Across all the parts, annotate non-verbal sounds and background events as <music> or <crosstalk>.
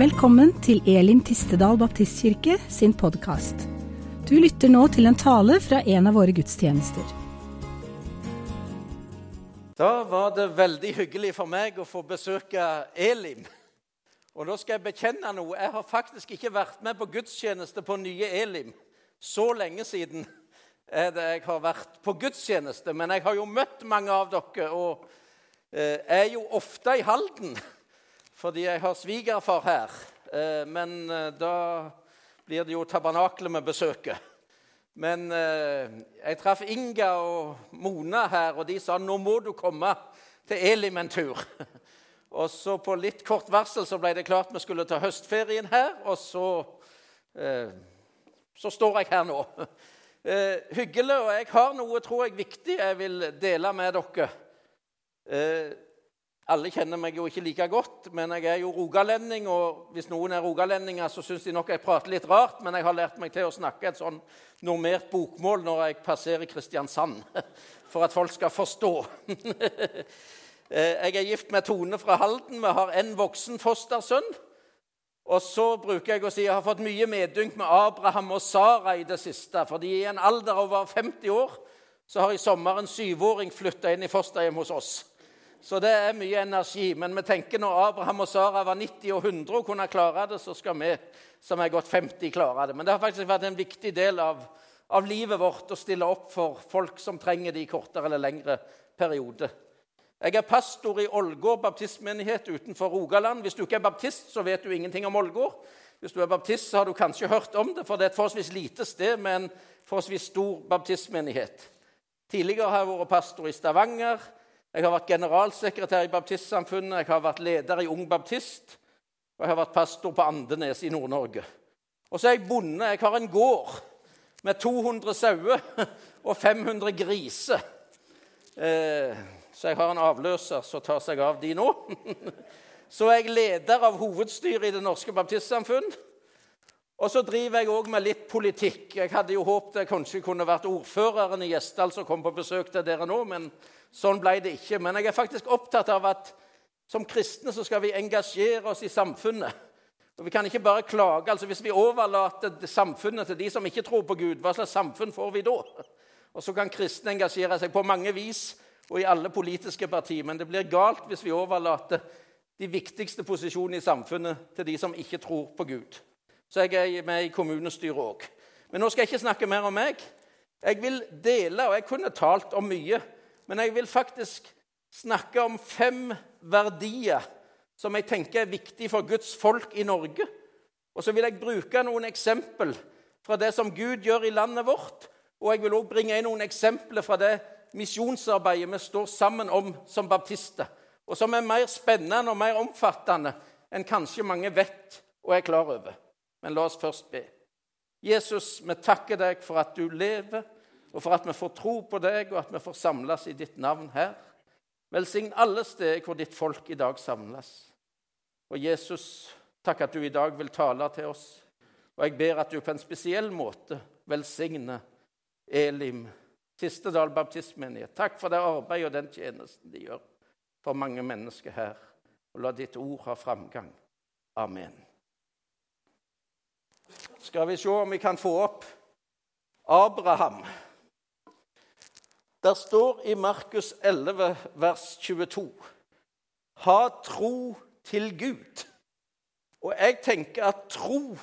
Velkommen til Elim Tistedal Baptistkirke sin podkast. Du lytter nå til en tale fra en av våre gudstjenester. Da var det veldig hyggelig for meg å få besøke Elim. Og da skal jeg bekjenne noe. Jeg har faktisk ikke vært med på gudstjeneste på nye Elim. Så lenge siden er det jeg har vært på gudstjeneste. Men jeg har jo møtt mange av dere, og eh, er jo ofte i Halden fordi jeg har svigerfar her. Eh, men eh, da blir det jo tabernaklet vi besøker. Men jeg traff Inga og Mona her, og de sa nå må du komme til Elim en tur. <laughs> Og så på litt kort varsel så ble det klart vi skulle ta høstferien her, og så, eh, så står jeg her nå. <laughs> Eh, hyggelig, og jeg har noe tror jeg, viktig jeg vil dele med dere. Eh, alle kjenner meg jo ikke like godt, men jeg er jo rogalending. Og hvis noen er rogalendinger, så syns de nok jeg prater litt rart, men jeg har lært meg til å snakke et sånn normert bokmål når jeg passerer Kristiansand, <laughs> for at folk skal forstå. <laughs> Jeg er gift med Tone fra Halden. Vi har en voksen fostersønn. Og så bruker jeg å si jeg har fått mye medynk med Abraham og Sara i det siste. fordi i en alder over 50 år så har i sommer en syvåring flytta inn i fosterhjem hos oss. Så det er mye energi. Men vi tenker når Abraham og Sara var 90 og 100 og kunne klare det, så skal vi som er gått 50, klare det. Men det har faktisk vært en viktig del av, av livet vårt å stille opp for folk som trenger det i kortere eller lengre perioder. Jeg er pastor i Ålgård baptistmenighet utenfor Rogaland. Hvis du ikke er baptist, så vet du ingenting om Ålgård. Hvis du er baptist, så har du kanskje hørt om det, for det er et forholdsvis lite sted med en forholdsvis stor baptistmenighet. Tidligere har jeg vært pastor i Stavanger. Jeg har vært generalsekretær i Baptistsamfunnet, jeg har vært leder i Ung Baptist, og jeg har vært pastor på Andenes i Nord-Norge. Og så er jeg bonde. Jeg har en gård med 200 sauer og 500 griser. Eh, så jeg har en avløser som tar seg av de nå. <laughs> Så er jeg leder av hovedstyret i Det norske baptistsamfunn. Og så driver jeg òg med litt politikk. Jeg hadde jo håpet jeg kanskje kunne vært ordføreren i Gjesdal som kom på besøk til dere nå, men sånn ble det ikke. Men jeg er faktisk opptatt av at som kristne så skal vi engasjere oss i samfunnet. Og Vi kan ikke bare klage. altså Hvis vi overlater samfunnet til de som ikke tror på Gud, hva slags samfunn får vi da? Og så kan kristne engasjere seg på mange vis og i alle politiske partier. Men det blir galt hvis vi overlater de viktigste posisjonene i samfunnet til de som ikke tror på Gud. Så jeg er med i kommunestyret òg. Men nå skal jeg ikke snakke mer om meg. Jeg vil dele, og jeg kunne talt om mye, men jeg vil faktisk snakke om fem verdier som jeg tenker er viktige for Guds folk i Norge. Og så vil jeg bruke noen eksempel fra det som Gud gjør i landet vårt. Og jeg vil også bringe inn noen eksempler fra det misjonsarbeidet vi står sammen om som baptister, og som er mer spennende og mer omfattende enn kanskje mange vet og er klar over. Men la oss først be. Jesus, vi takker deg for at du lever, og for at vi får tro på deg, og at vi får samles i ditt navn her. Velsign alle steder hvor ditt folk i dag samles. Og Jesus, takk at du i dag vil tale til oss. Og jeg ber at du på en spesiell måte velsigner Elim Tistedal baptistmenighet. Takk for det arbeidet og den tjenesten de gjør for mange mennesker her. Og la ditt ord ha framgang. Amen. Skal vi se om vi kan få opp Abraham. Der står i Markus 11, vers 22 Ha tro til Gud. Og jeg tenker at tro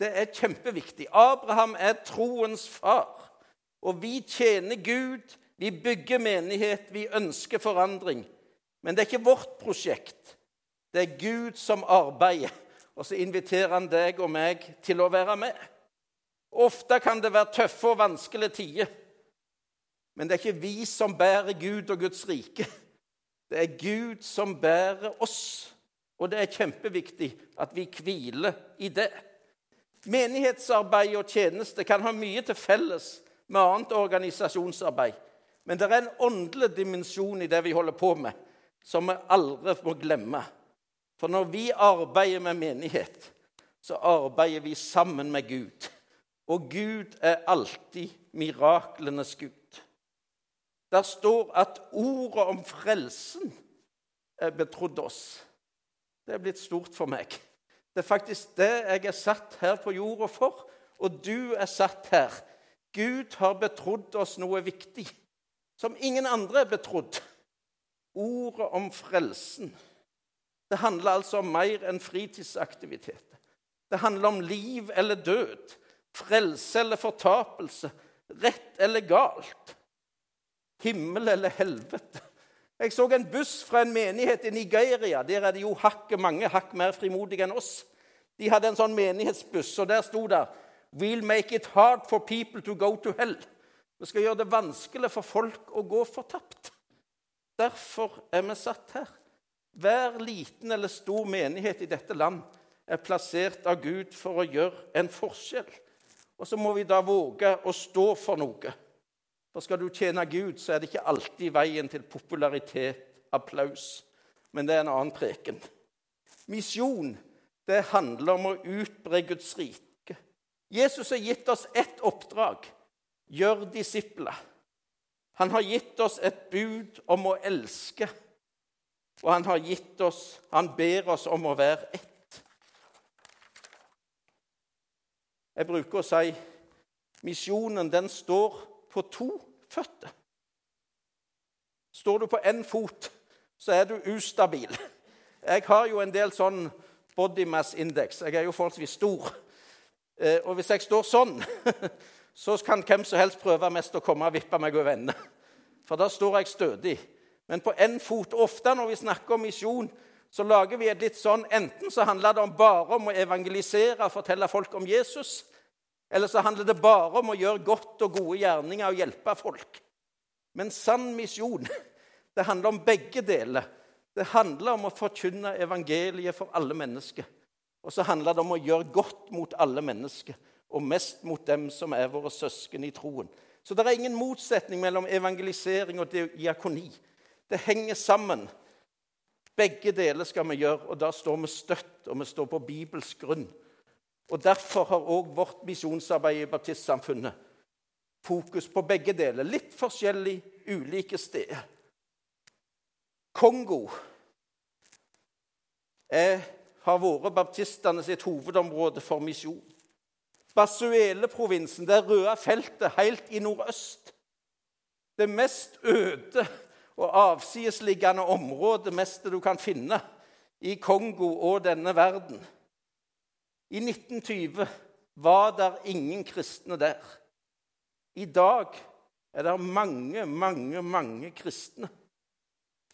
det er kjempeviktig. Abraham er troens far. Og vi tjener Gud, vi bygger menighet, vi ønsker forandring. Men det er ikke vårt prosjekt. Det er Gud som arbeider. Og så inviterer han deg og meg til å være med. Ofte kan det være tøffe og vanskelige tider. Men det er ikke vi som bærer Gud og Guds rike. Det er Gud som bærer oss. Og det er kjempeviktig at vi hviler i det. Menighetsarbeid og tjeneste kan ha mye til felles med annet organisasjonsarbeid. Men det er en åndelig dimensjon i det vi holder på med, som vi aldri må glemme. For når vi arbeider med menighet, så arbeider vi sammen med Gud. Og Gud er alltid miraklenes Gud. Der står at ordet om frelsen er betrodd oss. Det er blitt stort for meg. Det er faktisk det jeg er satt her på jorda for, og du er satt her. Gud har betrodd oss noe viktig som ingen andre er betrodd. Ordet om frelsen. Det handler altså om mer enn fritidsaktiviteter. Det handler om liv eller død, frelse eller fortapelse, rett eller galt, himmel eller helvete. Jeg så en buss fra en menighet i Nigeria. Der er det jo hakket mange hakk mer frimodige enn oss. De hadde en sånn menighetsbuss, og der sto det We'll make it hard for people to go to hell. Vi skal gjøre det vanskelig for folk å gå fortapt. Derfor er vi satt her. Hver liten eller stor menighet i dette land er plassert av Gud for å gjøre en forskjell. Og så må vi da våge å stå for noe. For skal du tjene Gud, så er det ikke alltid veien til popularitet, applaus. Men det er en annen preken. Misjon det handler om å utbre Guds rike. Jesus har gitt oss ett oppdrag gjør disipler. Han har gitt oss et bud om å elske, og han har gitt oss Han ber oss om å være ett. Jeg bruker å si misjonen den står på to føtter. Står du på én fot, så er du ustabil. Jeg har jo en del sånn body mass index. Jeg er jo forholdsvis stor. Eh, og hvis jeg står sånn, <laughs> så kan hvem som helst prøve mest å komme og vippe meg over ende. For da står jeg stødig. Men på én fot Ofte når vi snakker om misjon, så lager vi et litt sånn Enten så handler det om bare om å evangelisere og fortelle folk om Jesus, eller så handler det bare om å gjøre godt og gode gjerninger og hjelpe folk. Men sann misjon, <laughs> det handler om begge deler. Det handler om å forkynne evangeliet for alle mennesker. Og så handler det om å gjøre godt mot alle mennesker og mest mot dem som er våre søsken i troen. Så det er ingen motsetning mellom evangelisering og diakoni. Det henger sammen. Begge deler skal vi gjøre, og da står vi støtt, og vi står på Bibels grunn. Og Derfor har òg vårt misjonsarbeid i baptistsamfunnet fokus på begge deler. Litt forskjellig, ulike steder. Kongo er, har vært baptistene sitt hovedområde for misjon. Basuele-provinsen, det røde feltet helt i nordøst. Det mest øde og avsidesliggende området meste du kan finne i Kongo og denne verden. I 1920 var det ingen kristne der. I dag er det mange, mange, mange kristne.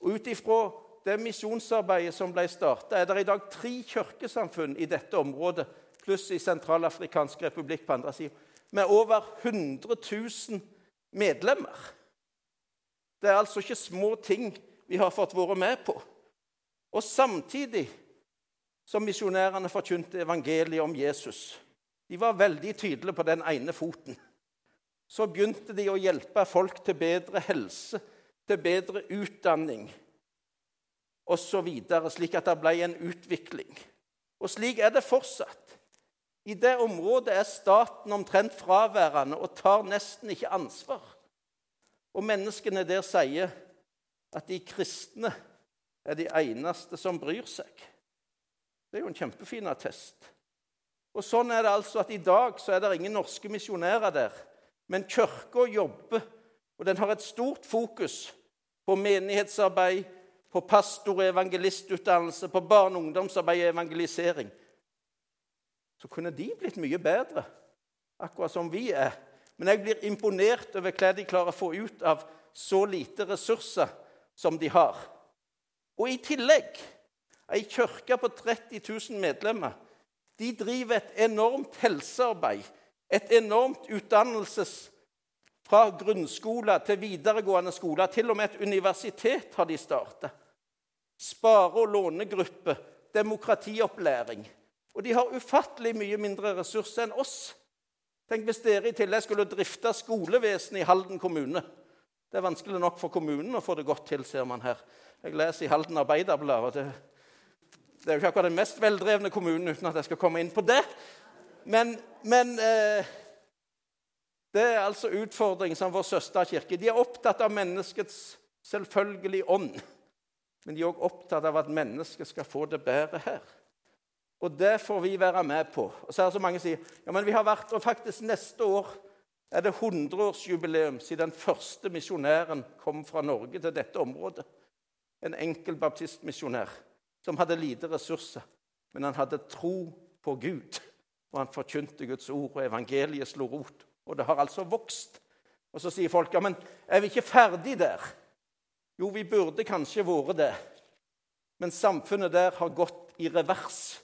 Og Ut ifra det misjonsarbeidet som ble starta, er det i dag tre kirkesamfunn i dette området pluss i Sentralafrikansk republikk på andre sida, med over 100 000 medlemmer. Det er altså ikke små ting vi har fått være med på. Og samtidig som misjonærene forkynte evangeliet om Jesus De var veldig tydelige på den ene foten. Så begynte de å hjelpe folk til bedre helse, til bedre utdanning osv., slik at det ble en utvikling. Og slik er det fortsatt. I det området er staten omtrent fraværende og tar nesten ikke ansvar. Og menneskene der sier at de kristne er de eneste som bryr seg. Det er jo en kjempefin attest. Og sånn er det altså at I dag så er det ingen norske misjonærer der. Men kirka jobber, og den har et stort fokus på menighetsarbeid, på pastor- og evangelistutdannelse, på barne- og ungdomsarbeid og evangelisering så kunne de blitt mye bedre, akkurat som vi er. Men jeg blir imponert over hva de klarer å få ut av så lite ressurser som de har. Og i tillegg ei kirke på 30 000 medlemmer. De driver et enormt helsearbeid, et enormt utdannelses fra grunnskole til videregående skole. Til og med et universitet har de starta. Spare- og lånegruppe, demokratiopplæring. Og de har ufattelig mye mindre ressurser enn oss. Tenk hvis dere i tillegg skulle drifte skolevesenet i Halden kommune. Det er vanskelig nok for kommunen å få det godt til, ser man her. Jeg leser i Halden Arbeiderblad. og det, det, er jo ikke akkurat den mest veldrevne kommunen, uten at jeg skal komme inn på det. Men, men eh, det er altså utfordringen som vår søsterkirke. De er opptatt av menneskets selvfølgelige ånd. Men de er òg opptatt av at mennesket skal få det bedre her. Og det får vi være med på. Og så er det så mange som sier ja, men vi har vært, og faktisk neste år er det 100-årsjubileum siden den første misjonæren kom fra Norge til dette området. En enkel baptistmisjonær som hadde lite ressurser, men han hadde tro på Gud. Og han forkynte Guds ord, og evangeliet slo rot. Og det har altså vokst. Og så sier folk ja, men er vi ikke ferdig der? Jo, vi burde kanskje vært det. Men samfunnet der har gått i revers.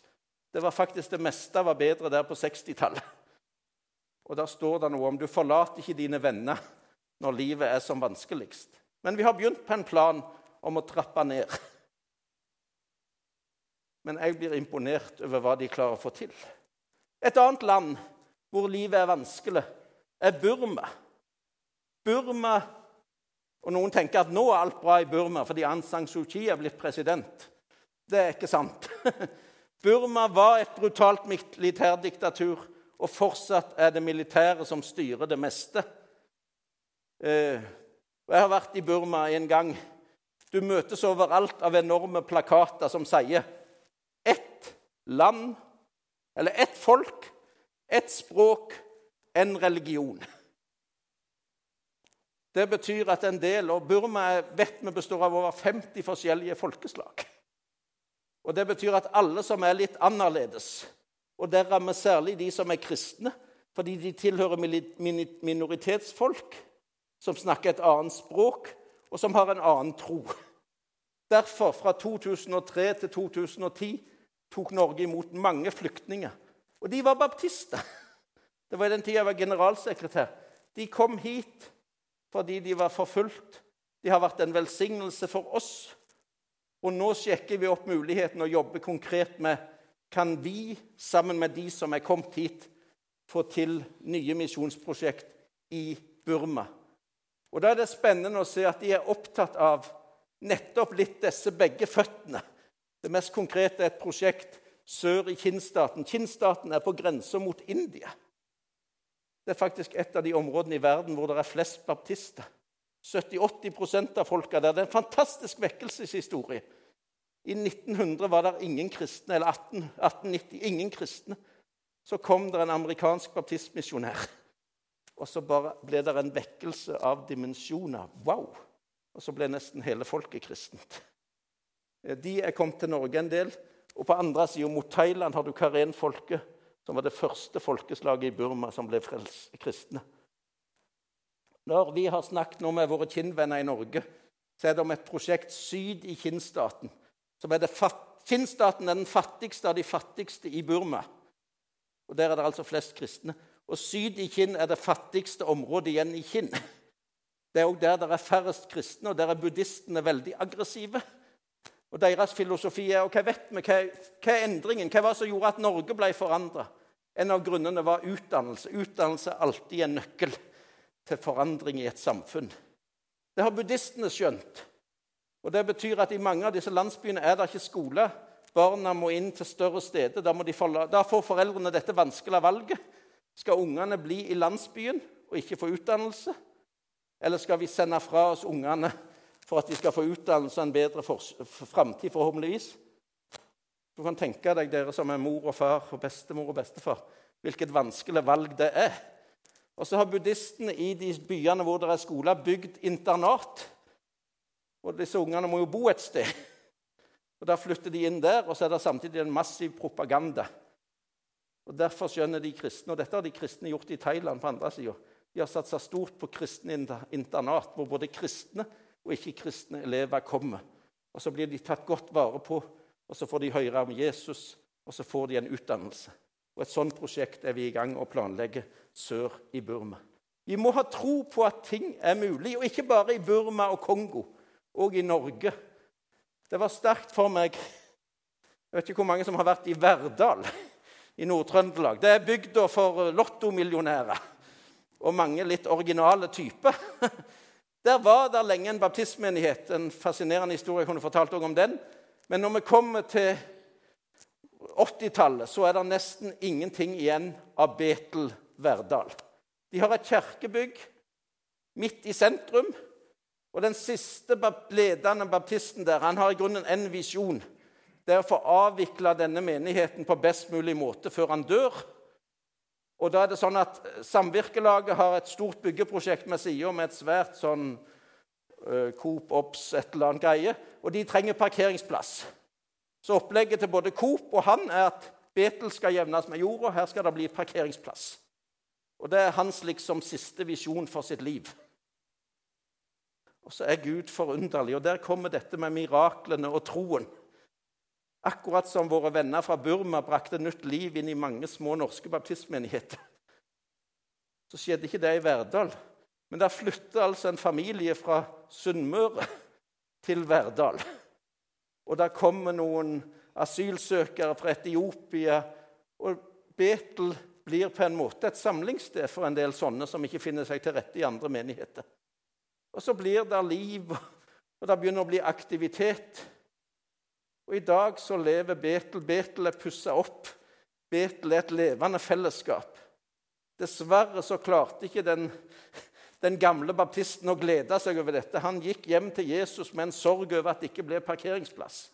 Det var faktisk det meste var bedre der på 60-tallet. Og der står det noe om du forlater ikke dine venner når livet er som vanskeligst. Men vi har begynt på en plan om å trappe ned. Men jeg blir imponert over hva de klarer å få til. Et annet land hvor livet er vanskelig, er Burma. Burma Og noen tenker at nå er alt bra i Burma fordi Aung San Suu Kyi er blitt president. Det er ikke sant. <laughs> Burma var et brutalt militærdiktatur, og fortsatt er det militæret som styrer det meste. Eh, jeg har vært i Burma en gang. Du møtes overalt av enorme plakater som sier land, eller ett folk, ett språk, en religion. Det betyr at en del, og Burma vet vi består av over 50 forskjellige folkeslag. Og Det betyr at alle som er litt annerledes, og der rammer særlig de som er kristne, fordi de tilhører minoritetsfolk som snakker et annet språk, og som har en annen tro. Derfor, fra 2003 til 2010, tok Norge imot mange flyktninger. Og de var baptister. Det var i den tida jeg var generalsekretær. De kom hit fordi de var forfulgt. De har vært en velsignelse for oss. Og nå sjekker vi opp muligheten og jobber konkret med kan vi, sammen med de som er kommet hit, få til nye misjonsprosjekt i Burma. Og Da er det spennende å se at de er opptatt av nettopp litt disse begge føttene. Det mest konkrete er et prosjekt sør i Kinnstaten. Kinnstaten er på grensa mot India. Det er faktisk et av de områdene i verden hvor det er flest baptister. 70-80% av folka der. Det er en fantastisk vekkelseshistorie. I 1900 var det ingen kristne, eller 18, 1890 ingen kristne. Så kom det en amerikansk baptistmisjonær. Og så bare ble det en vekkelse av dimensjoner. Wow! Og så ble nesten hele folket kristent. Eh, de er kommet til Norge en del. Og på andre sida, mot Thailand, har du karenfolket, som var det første folkeslaget i Burma som ble kristne. Når vi har snakket nå med våre kinnvenner i Norge, så er det om et prosjekt syd i Kinnstaten. Som er Kinnstaten er den fattigste av de fattigste i Burma. Og Der er det altså flest kristne. Og syd i Kinn er det fattigste området igjen i Kinn. Det er òg der det er færrest kristne, og der er buddhistene veldig aggressive. Og Deres filosofi er og hva vet vi, hva, er endringen? Hva var det som gjorde at Norge ble forandra? En av grunnene var utdannelse. Utdannelse er alltid en nøkkel til forandring i et samfunn. Det har buddhistene skjønt. Og Det betyr at i mange av disse landsbyene er det ikke skole. Barna må inn til større steder. Da, forla... da får foreldrene dette vanskelige valget. Skal ungene bli i landsbyen og ikke få utdannelse? Eller skal vi sende fra oss ungene for at de skal få utdannelse og en bedre framtid, forhåpentligvis? Du kan tenke deg, dere som er mor og far og bestemor og bestefar, hvilket vanskelig valg det er. Og så har buddhistene i de byene hvor det er skoler, bygd internat. Og disse ungene må jo bo et sted. Og Da flytter de inn der, og så er det samtidig en massiv propaganda. Og Derfor skjønner de kristne, og dette har de kristne gjort i Thailand på andre sida. De har satsa stort på kristne internat, hvor både kristne og ikke-kristne elever kommer. Og Så blir de tatt godt vare på, og så får de høre om Jesus, og så får de en utdannelse. Og Et sånt prosjekt er vi i gang å planlegge sør i Burma. Vi må ha tro på at ting er mulig, og ikke bare i Burma og Kongo, og i Norge. Det var sterkt for meg Jeg vet ikke hvor mange som har vært i Verdal i Nord-Trøndelag. Det er bygda for lottomillionærer og mange litt originale typer. Der var det lenge en baptistmenighet. En fascinerende historie. Jeg kunne fortalt om den. Men når vi kommer til 80-tallet, så er det nesten ingenting igjen av Betel Verdal. De har et kirkebygg midt i sentrum. Og den siste ledende baptisten der han har i grunnen en visjon. det er å få avvikla denne menigheten på best mulig måte før han dør. Og da er det sånn at Samvirkelaget har et stort byggeprosjekt med sida med et svært sånn uh, Coop Ops, et eller annet greie, og de trenger parkeringsplass. Så opplegget til både Coop og han er at Betel skal jevnes med jorda. Her skal det bli parkeringsplass. Og Det er hans liksom siste visjon for sitt liv. Og så er Gud forunderlig, og der kommer dette med miraklene og troen. Akkurat som våre venner fra Burma brakte nytt liv inn i mange små norske baptistmenigheter. Så skjedde ikke det i Verdal. Men der flytta altså en familie fra Sunnmøre til Verdal. Og der kommer noen asylsøkere fra Etiopia. Og Betel blir på en måte et samlingssted for en del sånne som ikke finner seg til rette i andre menigheter. Og så blir det liv, og det begynner å bli aktivitet. Og I dag så lever Betel. Betel er pussa opp. Betel er et levende fellesskap. Dessverre så klarte ikke den, den gamle baptisten å glede seg over dette. Han gikk hjem til Jesus med en sorg over at det ikke ble parkeringsplass.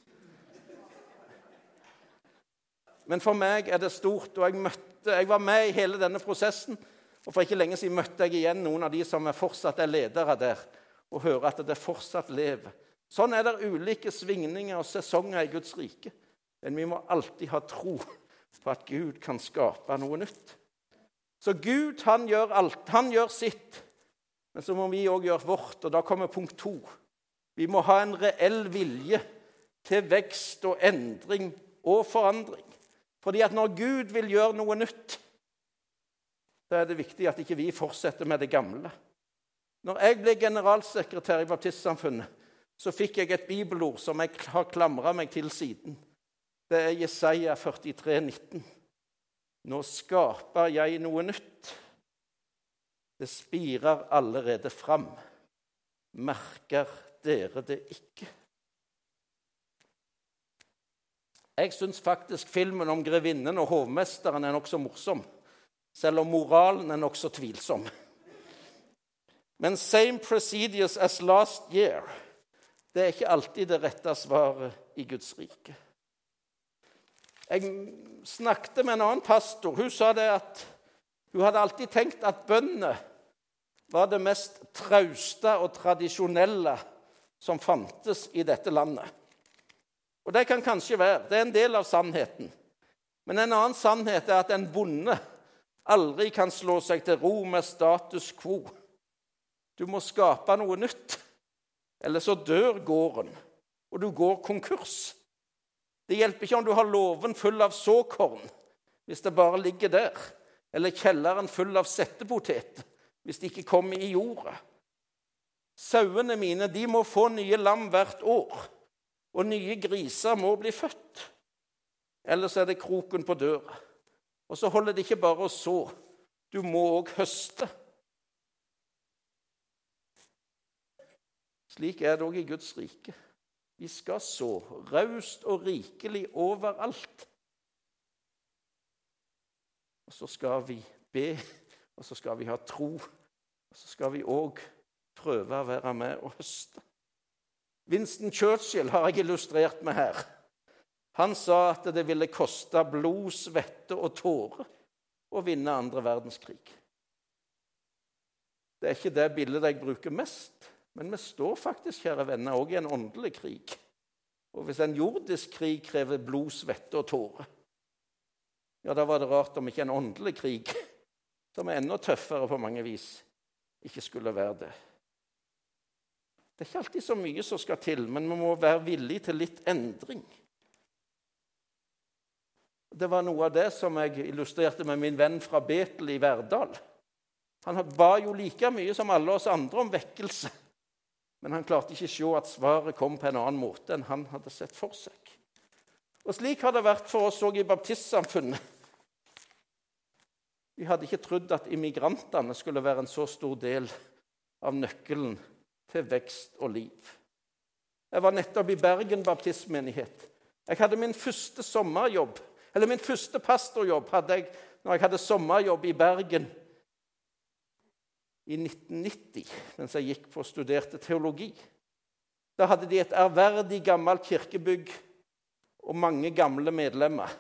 Men for meg er det stort, og jeg, møtte, jeg var med i hele denne prosessen. Og For ikke lenge siden møtte jeg igjen noen av de som fortsatt er ledere der, og hører at det fortsatt lever. Sånn er det ulike svingninger og sesonger i Guds rike. Men vi må alltid ha tro på at Gud kan skape noe nytt. Så Gud han gjør alt. Han gjør sitt. Men så må vi òg gjøre vårt. Og da kommer punkt to. Vi må ha en reell vilje til vekst og endring og forandring. Fordi at når Gud vil gjøre noe nytt, så er det viktig at ikke vi fortsetter med det gamle. Når jeg ble generalsekretær i Baptistsamfunnet, så fikk jeg et bibelord som jeg har klamra meg til siden. Det er Jesaja 43, 19. Nå skaper jeg noe nytt. Det spirer allerede fram. Merker dere det ikke? Jeg syns faktisk filmen om grevinnen og hovmesteren er nokså morsom, selv om moralen er nokså tvilsom. Men 'same procedures as last year' det er ikke alltid det rette svaret i Guds rike. Jeg snakket med en annen pastor. Hun sa det at hun hadde alltid tenkt at bøndene var det mest trauste og tradisjonelle som fantes i dette landet. Og det kan kanskje være. Det er en del av sannheten. Men en annen sannhet er at en bonde aldri kan slå seg til ro med status quo. Du må skape noe nytt. Eller så dør gården, og du går konkurs. Det hjelper ikke om du har låven full av såkorn hvis det bare ligger der, eller kjelleren full av settepoteter hvis det ikke kommer i jorda. Sauene mine de må få nye lam hvert år, og nye griser må bli født. Ellers er det kroken på døra. Og så holder det ikke bare å så. Du må òg høste. Slik er det òg i Guds rike. Vi skal så raust og rikelig overalt. Og så skal vi be, og så skal vi ha tro, og så skal vi òg prøve å være med og høste. Winston Churchill har jeg illustrert med her. Han sa at det ville koste blod, svette og tårer å vinne andre verdenskrig. Det er ikke det bildet jeg bruker mest. Men vi står faktisk kjære venner, også i en åndelig krig. Og hvis en jordisk krig krever blod, svette og tårer, ja, da var det rart om ikke en åndelig krig, som er enda tøffere på mange vis, ikke skulle være det. Det er ikke alltid så mye som skal til, men vi må være villige til litt endring. Det var noe av det som jeg illustrerte med min venn fra Betel i Verdal. Han ba jo like mye som alle oss andre om vekkelse. Men han klarte ikke å se at svaret kom på en annen måte enn han hadde sett for seg. Og Slik har det vært for oss òg i baptistsamfunnet. Vi hadde ikke trodd at immigrantene skulle være en så stor del av nøkkelen til vekst og liv. Jeg var nettopp i Bergen baptistmenighet. Jeg hadde min første sommerjobb, eller min første pastorjobb hadde jeg når jeg hadde sommerjobb i Bergen i 1990 mens jeg gikk på og studerte teologi. Da hadde de et ærverdig, gammelt kirkebygg. og mange gamle medlemmer.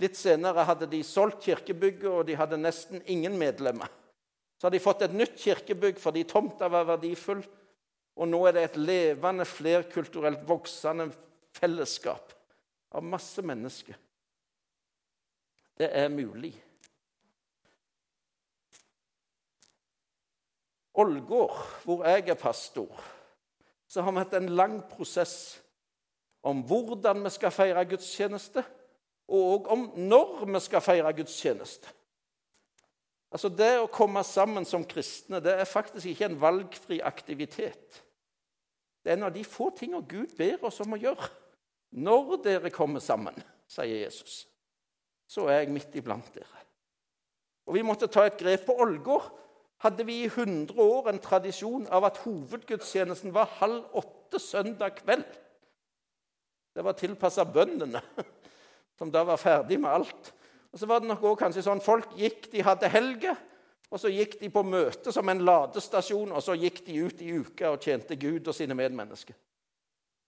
Litt senere hadde de solgt kirkebygget, og de hadde nesten ingen medlemmer. Så har de fått et nytt kirkebygg fordi tomta var verdifull. Og nå er det et levende, flerkulturelt voksende fellesskap av masse mennesker. Det er mulig. Ålgård, hvor jeg er pastor, så har vi hatt en lang prosess om hvordan vi skal feire gudstjeneste, og om når vi skal feire gudstjeneste. Altså Det å komme sammen som kristne det er faktisk ikke en valgfri aktivitet. Det er en av de få tingene Gud ber oss om å gjøre. Når dere kommer sammen, sier Jesus, så er jeg midt iblant dere. Og Vi måtte ta et grep på Ålgård. Hadde vi i 100 år en tradisjon av at hovedgudstjenesten var halv åtte søndag kveld. Det var tilpassa bøndene, <laughs> som da var ferdig med alt. Og så var det nok også kanskje sånn Folk gikk, de hadde helge, og så gikk de på møte som en ladestasjon, og så gikk de ut i uka og tjente Gud og sine medmennesker.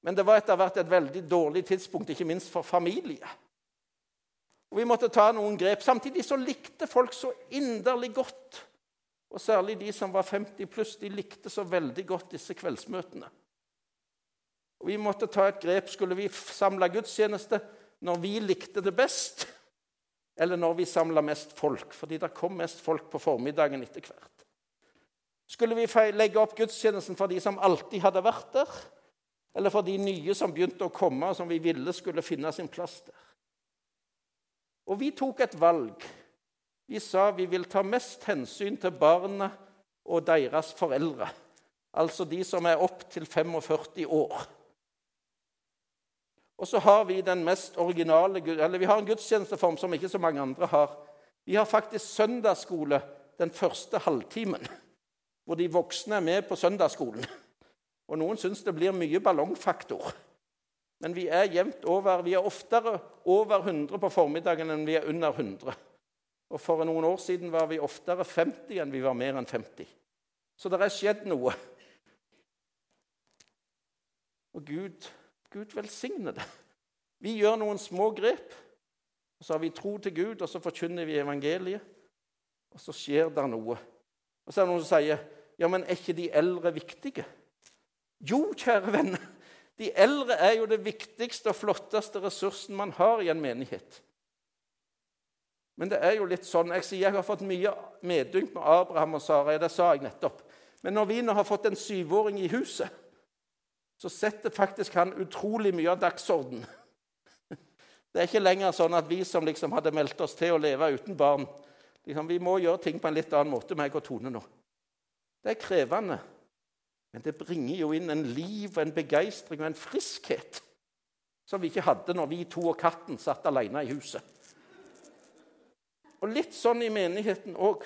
Men det var etter hvert et veldig dårlig tidspunkt, ikke minst for familie. Og Vi måtte ta noen grep. Samtidig så likte folk så inderlig godt, og særlig de som var 50 pluss, de likte så veldig godt disse kveldsmøtene. Og Vi måtte ta et grep. Skulle vi samle gudstjeneste når vi likte det best? eller når vi samla mest folk, fordi det kom mest folk på formiddagen etter hvert. Skulle vi legge opp gudstjenesten for de som alltid hadde vært der, eller for de nye som begynte å komme, og som vi ville skulle finne sin plass der? Og vi tok et valg. Vi sa vi vil ta mest hensyn til barna og deres foreldre, altså de som er opp til 45 år. Og så har vi den mest originale, eller vi har en gudstjenesteform som ikke så mange andre har. Vi har faktisk søndagsskole den første halvtimen, hvor de voksne er med på søndagsskolen. Og Noen syns det blir mye ballongfaktor. Men vi er jevnt over. Vi er oftere over 100 på formiddagen enn vi er under 100. Og For noen år siden var vi oftere 50 enn vi var mer enn 50. Så det er skjedd noe. Og Gud Gud velsigne det. Vi gjør noen små grep, og så har vi tro til Gud, og så forkynner vi evangeliet. Og så skjer det noe. Og så er det noen som sier ja, men er ikke de eldre viktige? Jo, kjære venner, de eldre er jo det viktigste og flotteste ressursen man har i en menighet. Men det er jo litt sånn, Jeg sier jeg har fått mye medynk med Abraham og Sara. Det sa jeg nettopp. Men når vi nå har fått en syvåring i huset, så setter faktisk han utrolig mye av dagsorden. Det er ikke lenger sånn at vi som liksom hadde meldt oss til å leve uten barn liksom, Vi må gjøre ting på en litt annen måte, meg og Tone nå. Det er krevende, men det bringer jo inn en liv, en begeistring og en friskhet som vi ikke hadde når vi to og katten satt alene i huset. Og litt sånn i menigheten òg.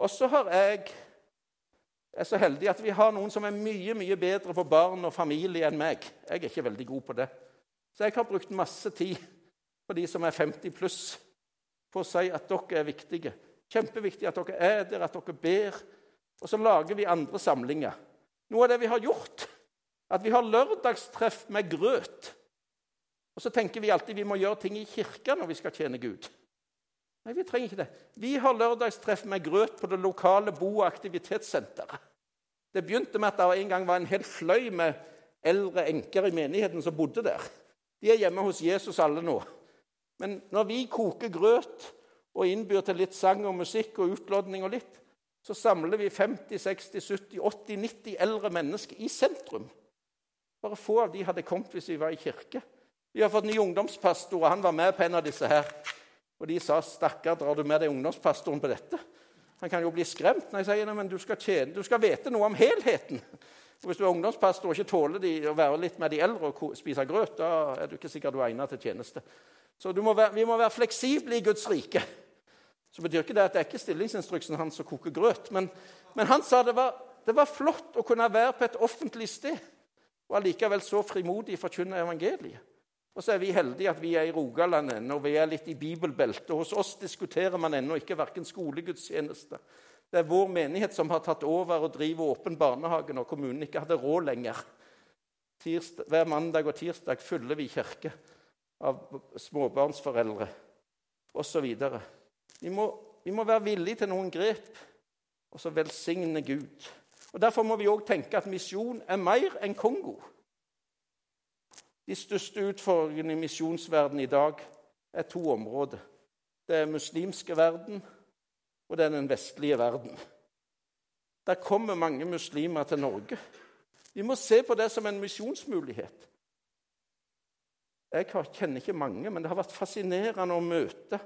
Og så har jeg jeg er så heldig at vi har noen som er mye mye bedre på barn og familie enn meg. Jeg er ikke veldig god på det. Så jeg har brukt masse tid på de som er 50 pluss, på å si at dere er viktige. Kjempeviktig at dere er der, at dere ber. Og så lager vi andre samlinger. Noe av det vi har gjort, at vi har lørdagstreff med grøt. Og så tenker vi alltid vi må gjøre ting i kirka når vi skal tjene Gud. Nei, vi trenger ikke det. Vi har lørdagstreff med grøt på det lokale bo- og aktivitetssenteret. Det begynte med at det en gang var en hel fløy med eldre enker i menigheten som bodde der. De er hjemme hos Jesus alle nå. Men når vi koker grøt og innbyr til litt sang og musikk og utlodning og litt, så samler vi 50, 60, 70, 80, 90 eldre mennesker i sentrum. Bare få av de hadde kommet hvis vi var i kirke. Vi har fått ny ungdomspastor, og han var med på en av disse her. Og de sa 'Stakkar, drar du med deg ungdomspastoren på dette?' Han kan jo bli skremt. når jeg sier men du skal, tjene, du skal vite noe om helheten. For Hvis du er ungdomspastor og ikke tåler de, å være litt med de eldre og spise grøt, da er du ikke sikkert du er egnet til tjeneste. Så må være, vi må være fleksible i Guds rike. Så betyr ikke det at det er ikke stillingsinstruksen hans å koke grøt. Men, men han sa det var, det var flott å kunne være på et offentlig sted og allikevel så frimodig forkynne evangeliet. Og så er vi heldige at vi er i Rogaland ennå, vi er litt i bibelbeltet. Hos oss diskuterer man ennå ikke verken skolegudstjeneste. Det er vår menighet som har tatt over og driver åpen barnehage når kommunen ikke hadde råd lenger. tirsdag, hver mandag og tirsdag fyller vi kirke av småbarnsforeldre osv. Vi, må, vi må være villige til noen grep og så velsigne Gud. Og Derfor må vi òg tenke at misjon er mer enn Kongo. De største utfordringene i misjonsverdenen i dag er to områder. Det er muslimske verden, og det er den vestlige verden. Der kommer mange muslimer til Norge. Vi må se på det som en misjonsmulighet. Jeg kjenner ikke mange, men det har vært fascinerende å møte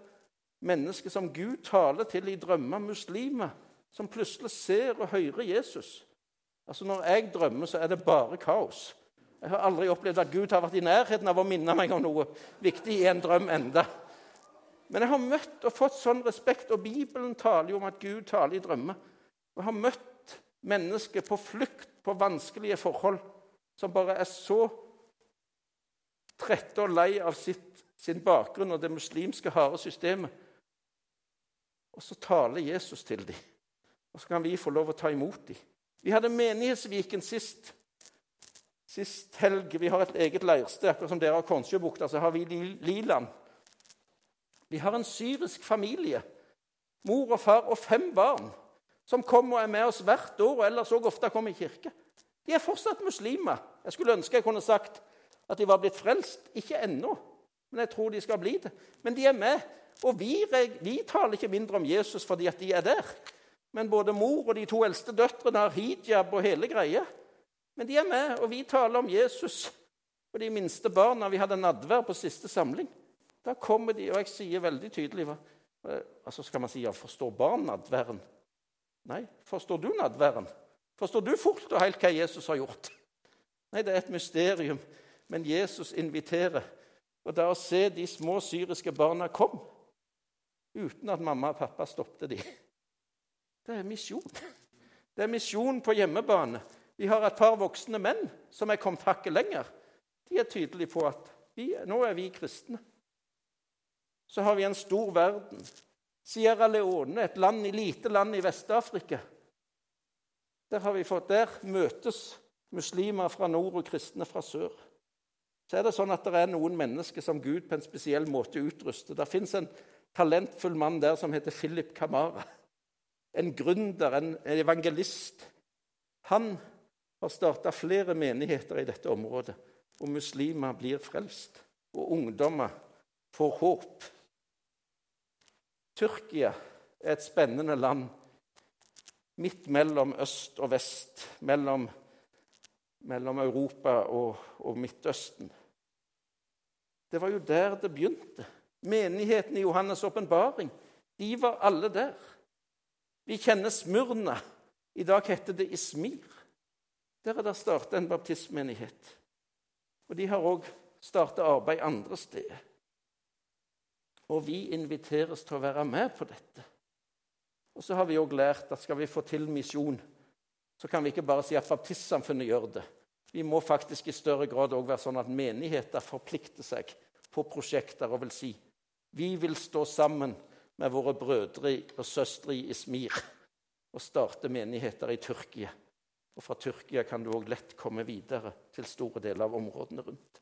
mennesker som Gud taler til i drømmer, muslimer, som plutselig ser og hører Jesus. Altså Når jeg drømmer, så er det bare kaos. Jeg har aldri opplevd at Gud har vært i nærheten av å minne meg om noe viktig i en drøm enda. Men jeg har møtt og fått sånn respekt, og Bibelen taler jo om at Gud taler i drømmer. Jeg har møtt mennesker på flukt på vanskelige forhold som bare er så trette og lei av sitt, sin bakgrunn og det muslimske harde systemet. Og så taler Jesus til dem, og så kan vi få lov å ta imot dem. Vi hadde Menighetsviken sist, sist helg. Vi har et eget leirsted. Akkurat som dere har Konsjøbukta, så har vi Liland. Vi har en syrisk familie, mor og far og fem barn, som kommer og er med oss hvert år og ellers òg ofte kommer i kirke. De er fortsatt muslimer. Jeg skulle ønske jeg kunne sagt at de var blitt frelst. Ikke ennå, men jeg tror de skal bli det. Men de er med. Og vi, vi taler ikke mindre om Jesus fordi at de er der. Men både mor og de to eldste døtrene har hijab og hele greia. Men de er med, og vi taler om Jesus. Og de minste barna Vi hadde nadvær på siste samling. Da kommer de, og jeg sier veldig tydelig hva, altså Skal man si ja, forstår barn nadværen? Nei. Forstår du nadværen? Forstår du fullt og helt hva Jesus har gjort? Nei, det er et mysterium. Men Jesus inviterer. Og da å se de små syriske barna komme uten at mamma og pappa stoppet dem, det er misjon. Det er misjon på hjemmebane. Vi har et par voksne menn som er kommet hakket lenger. De er tydelige på at vi, nå er vi kristne. Så har vi en stor verden. Sierra Leone, et land, lite land i Vest-Afrika. Der, fått, der møtes muslimer fra nord og kristne fra sør. Så er det sånn at det er noen mennesker som Gud på en spesiell måte utruster. Det fins en talentfull mann der som heter Philip Kamara. En gründer, en evangelist. Han har starta flere menigheter i dette området, og muslimer blir frelst. Og ungdommer får håp. Tyrkia er et spennende land midt mellom øst og vest, mellom, mellom Europa og, og, Midtøsten. Det var jo der det begynte. Menigheten i Johannes' åpenbaring. De var alle der. Vi kjenner Smurna. I dag heter det Ismir. Der er det starta en baptistmenighet. Og de har òg starta arbeid andre steder. Og vi inviteres til å være med på dette. Og så har vi òg lært at skal vi få til misjon, så kan vi ikke bare si at baptistsamfunnet gjør det. Vi må faktisk i større grad òg være sånn at menigheter forplikter seg på prosjekter og vil si vi vil stå sammen med våre brødre og søstre i Ismir og starte menigheter i Tyrkia. Og fra Tyrkia kan du òg lett komme videre til store deler av områdene rundt.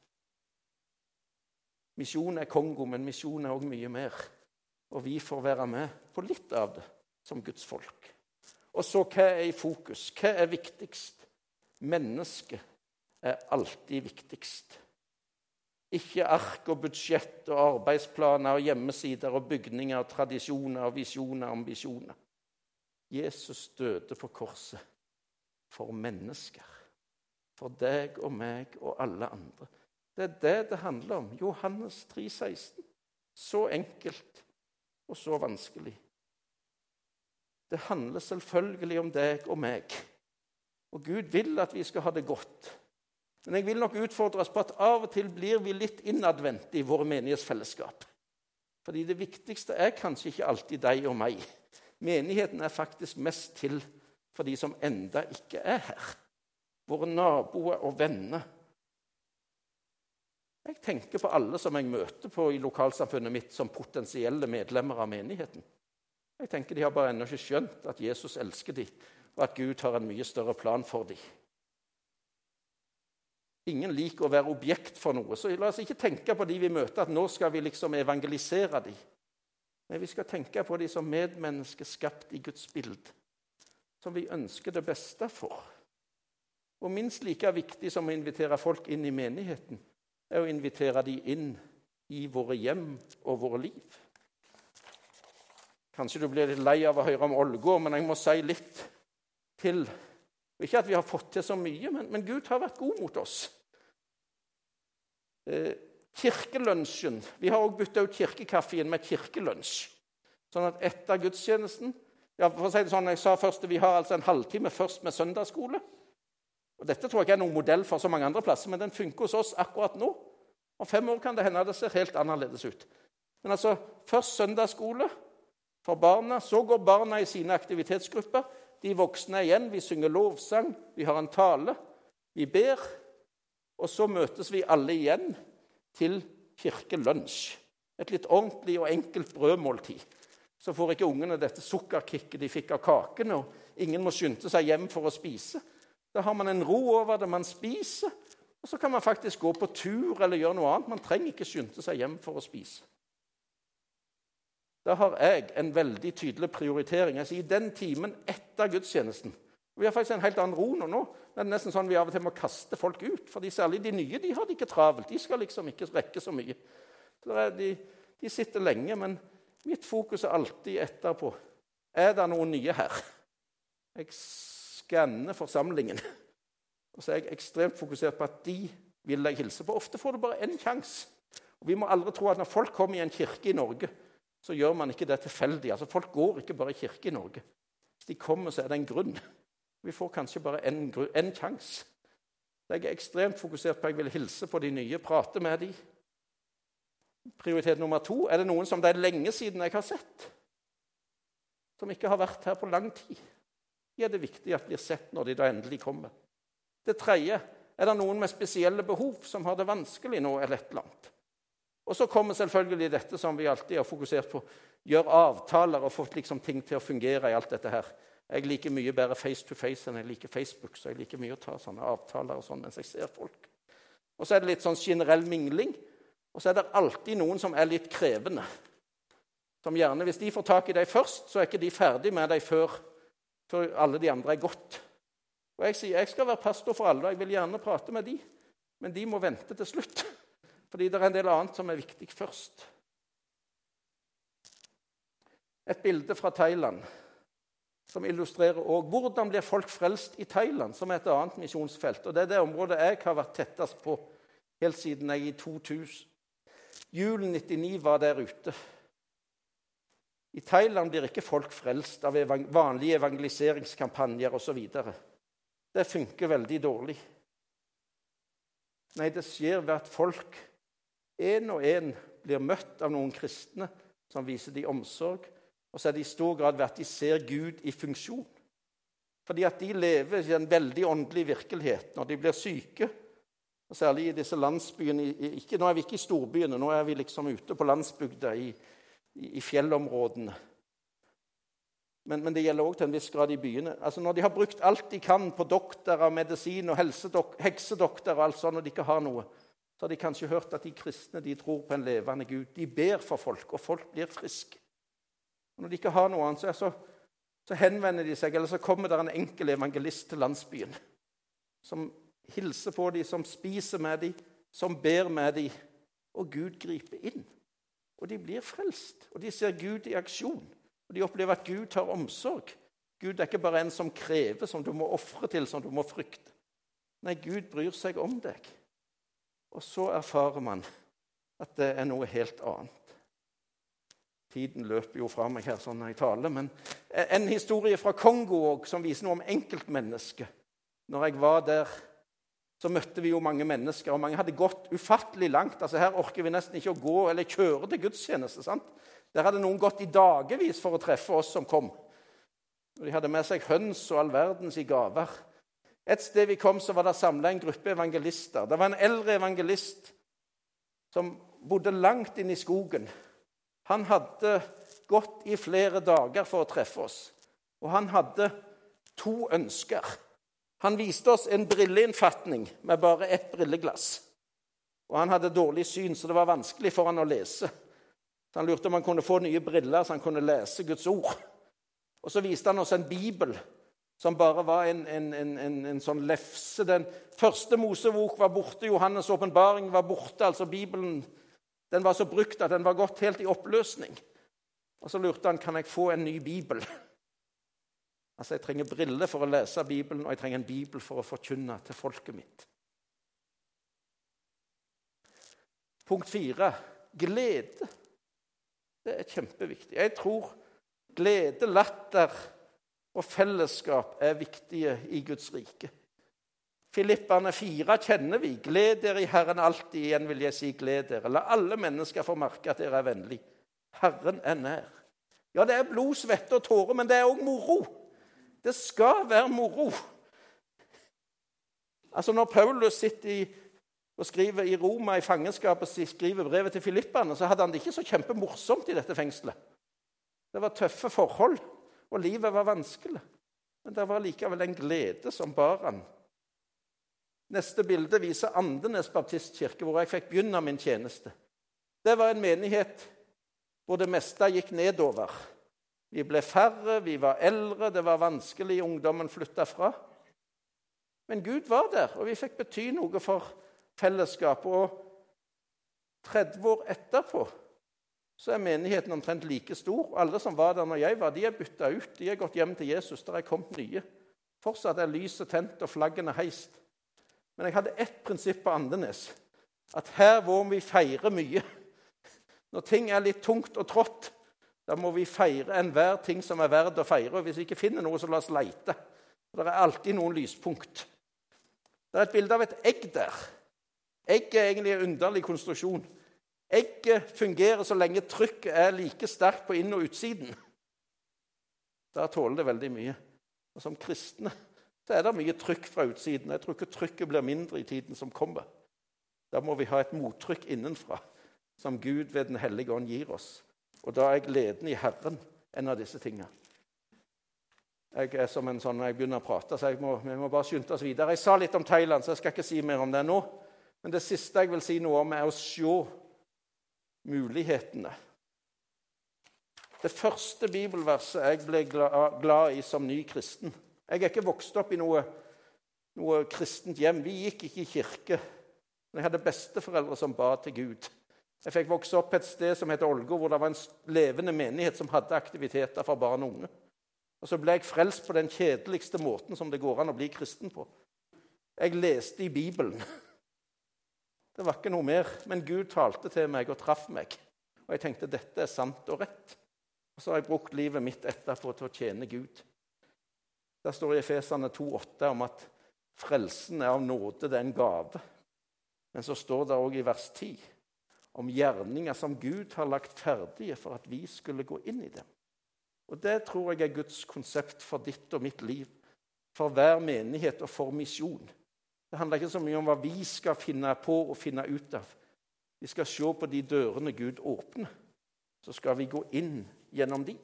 Misjon er Kongo, men misjon er òg mye mer. Og vi får være med på litt av det som Guds folk. Og så hva er i fokus? Hva er viktigst? Mennesket er alltid viktigst. Ikke ark og budsjett og arbeidsplaner og hjemmesider og bygninger og tradisjoner og visjoner og ambisjoner. Jesus døde på korset for mennesker. For deg og meg og alle andre. Det er det det handler om. Johannes 3, 16. Så enkelt og så vanskelig. Det handler selvfølgelig om deg og meg. Og Gud vil at vi skal ha det godt. Men jeg vil nok utfordres på at av og til blir vi litt innadvendte i våre menighetsfellesskap. Fordi det viktigste er kanskje ikke alltid deg og meg. Menigheten er faktisk mest til for de som enda ikke er her. Våre naboer og venner. Jeg tenker på alle som jeg møter på i lokalsamfunnet mitt som potensielle medlemmer av menigheten. Jeg tenker De har bare ennå ikke skjønt at Jesus elsker dem, og at Gud har en mye større plan for dem. Ingen liker å være objekt for noe. Så la oss ikke tenke på de vi møter, at nå skal vi liksom evangelisere dem. Nei, vi skal tenke på dem som medmennesker skapt i Guds bilde, som vi ønsker det beste for. Og minst like viktig som å invitere folk inn i menigheten, er å invitere dem inn i våre hjem og våre liv. Kanskje du blir litt lei av å høre om Ålgård, men jeg må si litt til. Ikke at vi har fått til så mye, men, men Gud har vært god mot oss. Eh, kirkelunsjen Vi har også bytta ut kirkekaffen med kirkelunsj. Sånn at etter gudstjenesten ja, for å si det sånn, jeg sa først, Vi har altså en halvtime først med søndagsskole. Og Dette tror jeg ikke er noen modell for så mange andre plasser, men den funker hos oss akkurat nå. Om fem år kan det hende det ser helt annerledes ut. Men altså, først søndagsskole for barna. Så går barna i sine aktivitetsgrupper. De voksne igjen. Vi synger lovsang, vi har en tale, vi ber. Og så møtes vi alle igjen til kirkelunsj. Et litt ordentlig og enkelt brødmåltid. Så får ikke ungene dette sukkerkicket de fikk av kaken, og ingen må skynde seg hjem for å spise. Da har man en ro over det man spiser, og så kan man faktisk gå på tur eller gjøre noe annet. Man trenger ikke skynde seg hjem for å spise. Da har jeg en veldig tydelig prioritering. Jeg sier den timen etter gudstjenesten. Vi har faktisk en helt annen ro nå. nå. Det er nesten sånn Vi av og til må kaste folk ut. fordi Særlig de nye de har det ikke travelt. De skal liksom ikke rekke så mye. Så de, de sitter lenge, men mitt fokus er alltid etterpå. Er det noen nye her? Jeg skanner forsamlingen. Og så er jeg ekstremt fokusert på at de vil jeg hilse på. Ofte får du bare én sjanse. Vi må aldri tro at når folk kommer i en kirke i Norge, så gjør man ikke det tilfeldig. Altså, Folk går ikke bare i kirke i Norge. Hvis de kommer, så er det en grunn. Vi får kanskje bare én sjanse. Jeg er ekstremt fokusert på at jeg vil hilse på de nye, prate med dem. Prioritet nummer to er det noen som det er lenge siden jeg har sett. Som ikke har vært her på lang tid. De er det viktig at blir sett når de da endelig kommer. Det tredje er det noen med spesielle behov som har det vanskelig nå. eller et eller annet. Og så kommer selvfølgelig dette som vi alltid har fokusert på. Gjør avtaler og få liksom ting til å fungere i alt dette her. Jeg liker mye bedre face to face enn jeg liker Facebook, så jeg liker mye å ta sånne avtaler og sånn mens jeg ser folk. Og så er det litt sånn generell mingling. Og så er det alltid noen som er litt krevende. Som gjerne, Hvis de får tak i deg først, så er ikke de ferdig med deg før, før alle de andre er gått. Og Jeg sier jeg skal være pastor for alle, og jeg vil gjerne prate med de, men de må vente til slutt. Fordi det er en del annet som er viktig først. Et bilde fra Thailand som illustrerer også hvordan blir folk frelst i Thailand, som er et annet misjonsfelt. Og Det er det området jeg har vært tettest på helt siden jeg i 2000. Julen 99 var der ute. I Thailand blir ikke folk frelst av vanlige evangeliseringskampanjer osv. Det funker veldig dårlig. Nei, det skjer ved at folk Én og én blir møtt av noen kristne som viser dem omsorg. Og så er det i stor grad ved at de ser Gud i funksjon. Fordi at de lever i en veldig åndelig virkelighet når de blir syke. Og Særlig i disse landsbyene ikke, Nå er vi ikke i storbyene, nå er vi liksom ute på landsbygda, i, i, fjellområdene. Men, men, det gjelder òg til en viss grad i byene. Altså Når de har brukt alt de kan på doktorer, medisin og heksedoktorer, og alt sånt, og de ikke har noe, så har de kanskje hørt at de kristne de tror på en levende Gud. De ber for folk, og folk blir friske. Og når de ikke har noe annet, så, så, henvender de seg, eller så kommer det en enkel evangelist til landsbyen som hilser på dem, som spiser med dem, som ber med dem. Og Gud griper inn. Og de blir frelst. Og de ser Gud i aksjon. Og de opplever at Gud tar omsorg. Gud er ikke bare en som krever, som du må ofre til, som du må frykte. Nei, Gud bryr seg om deg. Og så erfarer man at det er noe helt annet. Tiden løper jo fra meg her sånn når jeg taler, men en historie fra Kongo også, som viser noe om enkeltmennesket. Når jeg var der, så møtte vi jo mange mennesker, og mange hadde gått ufattelig langt. Altså Her orker vi nesten ikke å gå eller kjøre til gudstjeneste. sant? Der hadde noen gått i dagevis for å treffe oss som kom. Og De hadde med seg høns og all verdens i gaver. Et sted vi kom, så var det samla en gruppe evangelister. Det var en eldre evangelist som bodde langt inne i skogen. Han hadde gått i flere dager for å treffe oss, og han hadde to ønsker. Han viste oss en brilleinnfatning med bare ett brilleglass. Og han hadde dårlig syn, så det var vanskelig for han å lese. Så Han lurte om han kunne få nye briller så han kunne lese Guds ord. Og så viste han oss en bibel som bare var en, en, en, en sånn lefse. Den første Mosebok var borte, Johannes' åpenbaring var borte. altså Bibelen den var så brukt at den var gått helt i oppløsning. Og så lurte han kan jeg få en ny bibel. Altså, Jeg trenger briller for å lese Bibelen, og jeg trenger en bibel for å forkynne til folket mitt. Punkt fire glede. Det er kjempeviktig. Jeg tror glede, latter og fellesskap er viktige i Guds rike. Filippane 4 kjenner vi. Gled dere i Herren alltid. Igjen vil jeg si gled dere. La alle mennesker få merke at dere er vennlige. Herren er nær. Ja, det er blod, svette og tårer, men det er òg moro. Det skal være moro. Altså Når Paulus sitter i, og skriver i Roma i fangenskapet og skriver brevet til filippene, så hadde han det ikke så kjempemorsomt i dette fengselet. Det var tøffe forhold, og livet var vanskelig. Men det var likevel en glede som bar han. Neste bilde viser Andenes baptistkirke, hvor jeg fikk begynne min tjeneste. Det var en menighet hvor det meste gikk nedover. Vi ble færre, vi var eldre, det var vanskelig, ungdommen flytta fra. Men Gud var der, og vi fikk bety noe for fellesskapet. Og 30 år etterpå så er menigheten omtrent like stor. Alle som var der når jeg var, de er bytta ut. De er gått hjem til Jesus. Der er kommet nye. Fortsatt er lyset tent og flaggene heist. Men jeg hadde ett prinsipp på Andenes. At her hvor vi feirer mye. Når ting er litt tungt og trått, da må vi feire enhver ting som er verdt å feire. Og hvis vi ikke finner noe, så la oss leite. For det er alltid noen lyspunkt. Det er et bilde av et egg der. Egg er egentlig en underlig konstruksjon. Egget fungerer så lenge trykket er like sterkt på inn- og utsiden. Da tåler det veldig mye. Og Som kristne så er det mye trykk fra utsiden. Jeg tror ikke trykket blir mindre i tiden som kommer. Da må vi ha et mottrykk innenfra, som Gud ved Den hellige ånd gir oss. Og da er gleden i Herren en av disse tingene. Jeg er som en sånn, når jeg begynner å prate, så må, vi må bare skynde oss videre. Jeg sa litt om Thailand, så jeg skal ikke si mer om det nå. Men det siste jeg vil si noe om, er å se mulighetene. Det første bibelverset jeg ble glad i som ny kristen Jeg er ikke vokst opp i noe, noe kristent hjem. Vi gikk ikke i kirke. Men jeg hadde besteforeldre som ba til Gud. Jeg fikk vokse opp et sted som heter Ålgård, hvor det var en levende menighet som hadde aktiviteter for barn og unge. Og Så ble jeg frelst på den kjedeligste måten som det går an å bli kristen på. Jeg leste i Bibelen. <laughs> Det var ikke noe mer, men Gud talte til meg og traff meg. Og jeg tenkte dette er sant og rett. Og så har jeg brukt livet mitt etterpå til å tjene Gud. Der står det i Efesene 2,8 om at frelsen er av nåde, det er en gave. Men så står det òg i vers 10 om gjerninger som Gud har lagt ferdige for at vi skulle gå inn i dem. Og Det tror jeg er Guds konsept for ditt og mitt liv, for hver menighet og for misjon. Det handler ikke så mye om hva vi skal finne på og finne ut av. Vi skal se på de dørene Gud åpner. Så skal vi gå inn gjennom de.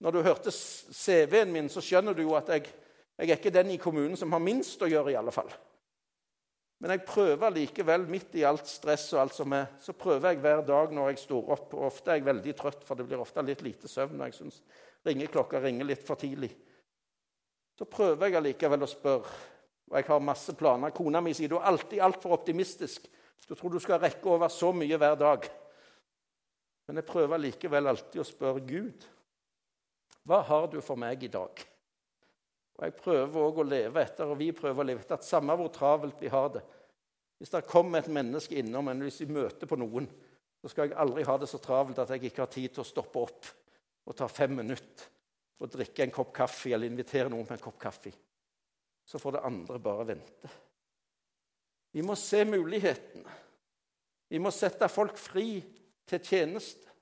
Når du hørte CV-en min, så skjønner du jo at jeg, jeg er ikke den i kommunen som har minst å gjøre. i alle fall. Men jeg prøver likevel, midt i alt stress og alt som er, så prøver jeg hver dag når jeg står opp. og Ofte er jeg veldig trøtt, for det blir ofte litt lite søvn og jeg synes ringeklokka ringer litt for tidlig. Så prøver jeg allikevel å spørre, og jeg har masse planer. Kona mi sier du er alltid altfor optimistisk. Du tror du skal rekke over så mye hver dag. Men jeg prøver likevel alltid å spørre Gud hva har du for meg i dag? Og Jeg prøver også å leve etter, og vi prøver å leve etter, at samme hvor travelt vi har det Hvis det kommer et menneske innom, eller hvis vi møter på noen, så skal jeg aldri ha det så travelt at jeg ikke har tid til å stoppe opp og ta fem minutter og drikke en kopp kaffe eller invitere noen på en kopp kaffe. Så får det andre bare vente. Vi må se mulighetene. Vi må sette folk fri til tjeneste.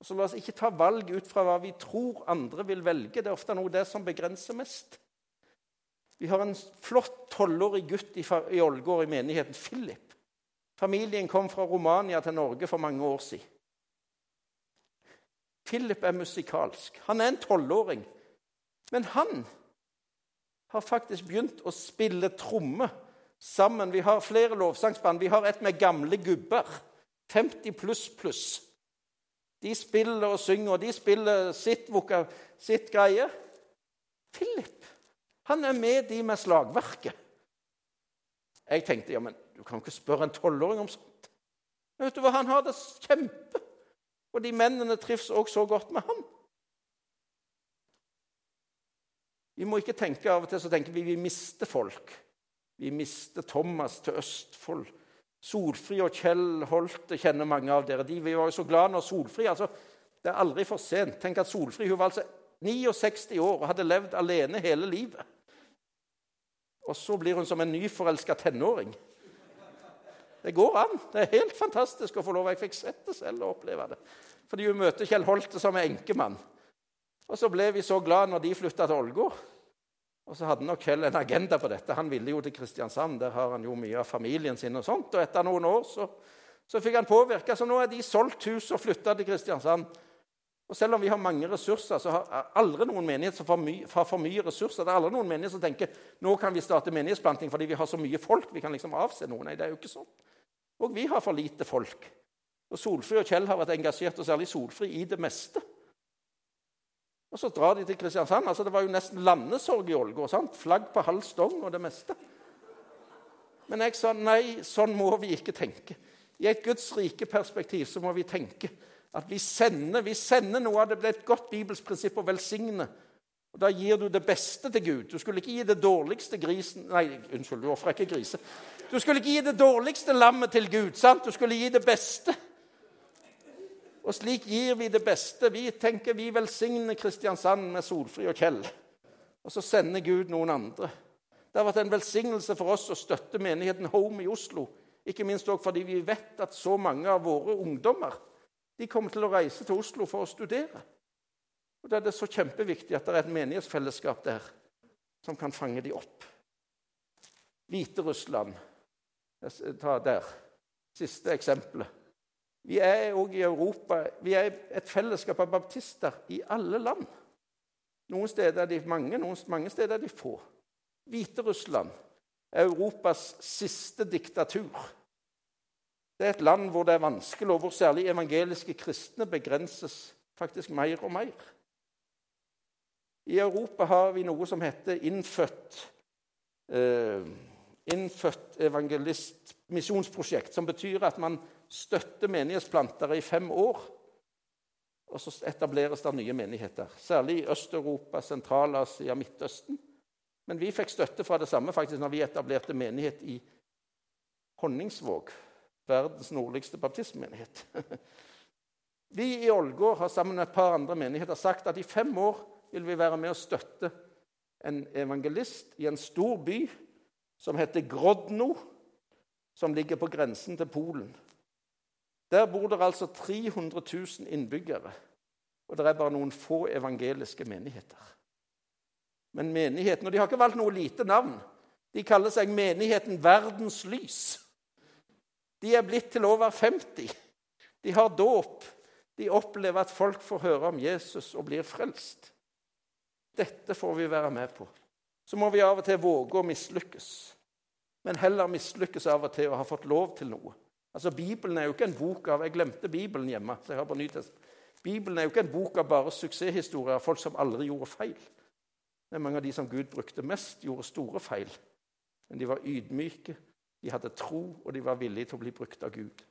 Og så La oss ikke ta valg ut fra hva vi tror andre vil velge. Det er ofte noe det som begrenser mest. Vi har en flott tolvårig gutt i, Ålgård i menigheten, Philip. Familien kom fra Romania til Norge for mange år siden. Philip er musikalsk. Han er en tolvåring. Men han har faktisk begynt å spille tromme sammen. Vi har flere lovsangsband. Vi har et med gamle gubber. 50 pluss pluss. De spiller og synger, og de spiller sitt, voka, sitt greie. Philip, han er med de med slagverket. Jeg tenkte ja, men du kan ikke spørre en tolvåring om sånt. Men vet du hva, Han har det kjempe. Og de mennene trives også så godt med han. Vi må ikke tenke av og til så tenker vi vi mister folk. Vi mister Thomas til Østfold. Solfri og Kjell Holte kjenner mange av dere. De, vi var jo så glad når Solfri altså, Det er aldri for sent. Tenk at Solfri hun var altså 69 år og hadde levd alene hele livet. Og så blir hun som en nyforelska tenåring. Det går an. Det er helt fantastisk å få lov. Jeg fikk sett det selv og oppleve det. Fordi hun møter Kjell Holte som er enkemann. Og så ble vi så glad når de flytta til Ålgård. Og så hadde nok Kjell en agenda på dette. Han ville jo til Kristiansand. Der har han jo mye av familien sin. Og sånt. Og etter noen år så, så fikk han påvirke. Så nå er de solgt hus og flytta til Kristiansand. Og selv om vi har mange ressurser, så har aldri noen menighet som har for mye ressurser. Det er aldri noen menighet som tenker nå kan vi starte menighetsplanting fordi vi har så mye folk. vi kan liksom avse noen. Nei, det er jo ikke sånn. Og vi har for lite folk. Og Solfri og Kjell har vært engasjert, og særlig Solfri, i det meste. Og så drar de til Kristiansand. altså Det var jo nesten landesorg i Ålgård. Flagg på halv stong og det meste. Men jeg sa nei, sånn må vi ikke tenke. I et Guds rike perspektiv så må vi tenke at vi sender, vi sender noe av det. ble et godt bibelsk prinsipp å velsigne. Og Da gir du det beste til Gud. Du skulle ikke gi det dårligste grisen Nei, unnskyld, du ofrer ikke grise. Du skulle ikke gi det dårligste lammet til Gud. sant? Du skulle gi det beste. Og slik gir vi det beste. Vi tenker vi velsigner Kristiansand med Solfri og Kjell. Og så sender Gud noen andre. Det har vært en velsignelse for oss å støtte menigheten Home i Oslo. Ikke minst også fordi vi vet at så mange av våre ungdommer de kommer til å reise til Oslo for å studere. Og Da er det så kjempeviktig at det er et menighetsfellesskap der som kan fange dem opp. Hviterussland Ta der. Siste eksempelet. Vi er òg i Europa. Vi er et fellesskap av baptister i alle land. Noen steder er de mange, noen, mange steder er de få. Hviterussland er Europas siste diktatur. Det er et land hvor det er vanskelig, og hvor særlig evangeliske kristne begrenses faktisk mer og mer. I Europa har vi noe som heter innfødt, eh, innfødt evangelist misjonsprosjekt, som betyr at man støtter menighetsplantere i fem år. Og så etableres det nye menigheter, særlig i Øst-Europa, Sentral-Asia, Midtøsten. Men vi fikk støtte fra det samme faktisk når vi etablerte menighet i Honningsvåg, verdens nordligste baptistmenighet. <laughs> Vi i Ålgård har sammen med et par andre menigheter sagt at i fem år vil vi være med å støtte en evangelist i en stor by som heter Grodno, som ligger på grensen til Polen. Der bor det altså 300 000 innbyggere, og det er bare noen få evangeliske menigheter. Men menigheten, og De har ikke valgt noe lite navn. De kaller seg Menigheten Verdens Lys. De er blitt til over 50. De har dåp. De opplever at folk får høre om Jesus og blir frelst. Dette får vi være med på. Så må vi av og til våge å mislykkes, men heller mislykkes av og til å ha fått lov til noe. Altså, Bibelen er jo ikke en bok av Jeg glemte Bibelen hjemme. så jeg har på nytest. Bibelen er jo ikke en bok av bare suksesshistorier av folk som aldri gjorde feil. Det er Mange av de som Gud brukte mest, gjorde store feil. Men de var ydmyke, de hadde tro, og de var villige til å bli brukt av Gud.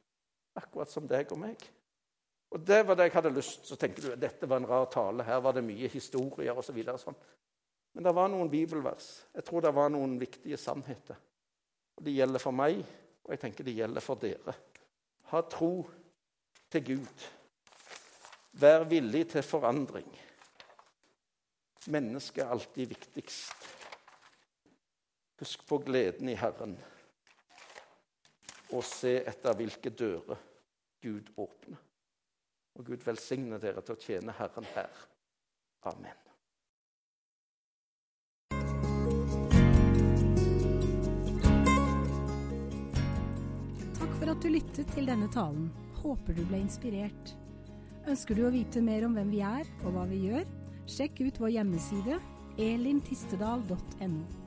Akkurat som deg og meg. Og Det var det jeg hadde lyst Så tenker du dette var en rar tale. Her var det mye historier osv. Så sånn. Men det var noen bibelvers. Jeg tror det var noen viktige sannheter. Og Det gjelder for meg, og jeg tenker det gjelder for dere. Ha tro til Gud. Vær villig til forandring. Mennesket er alltid viktigst. Husk på gleden i Herren, og se etter hvilke dører Gud åpner. Og Gud velsigne dere til å tjene Herren her. Amen. For at du lyttet til denne talen. Håper du ble inspirert. Ønsker du å vite mer om hvem vi er og hva vi gjør? Sjekk ut vår hjemmeside elintistedal.no.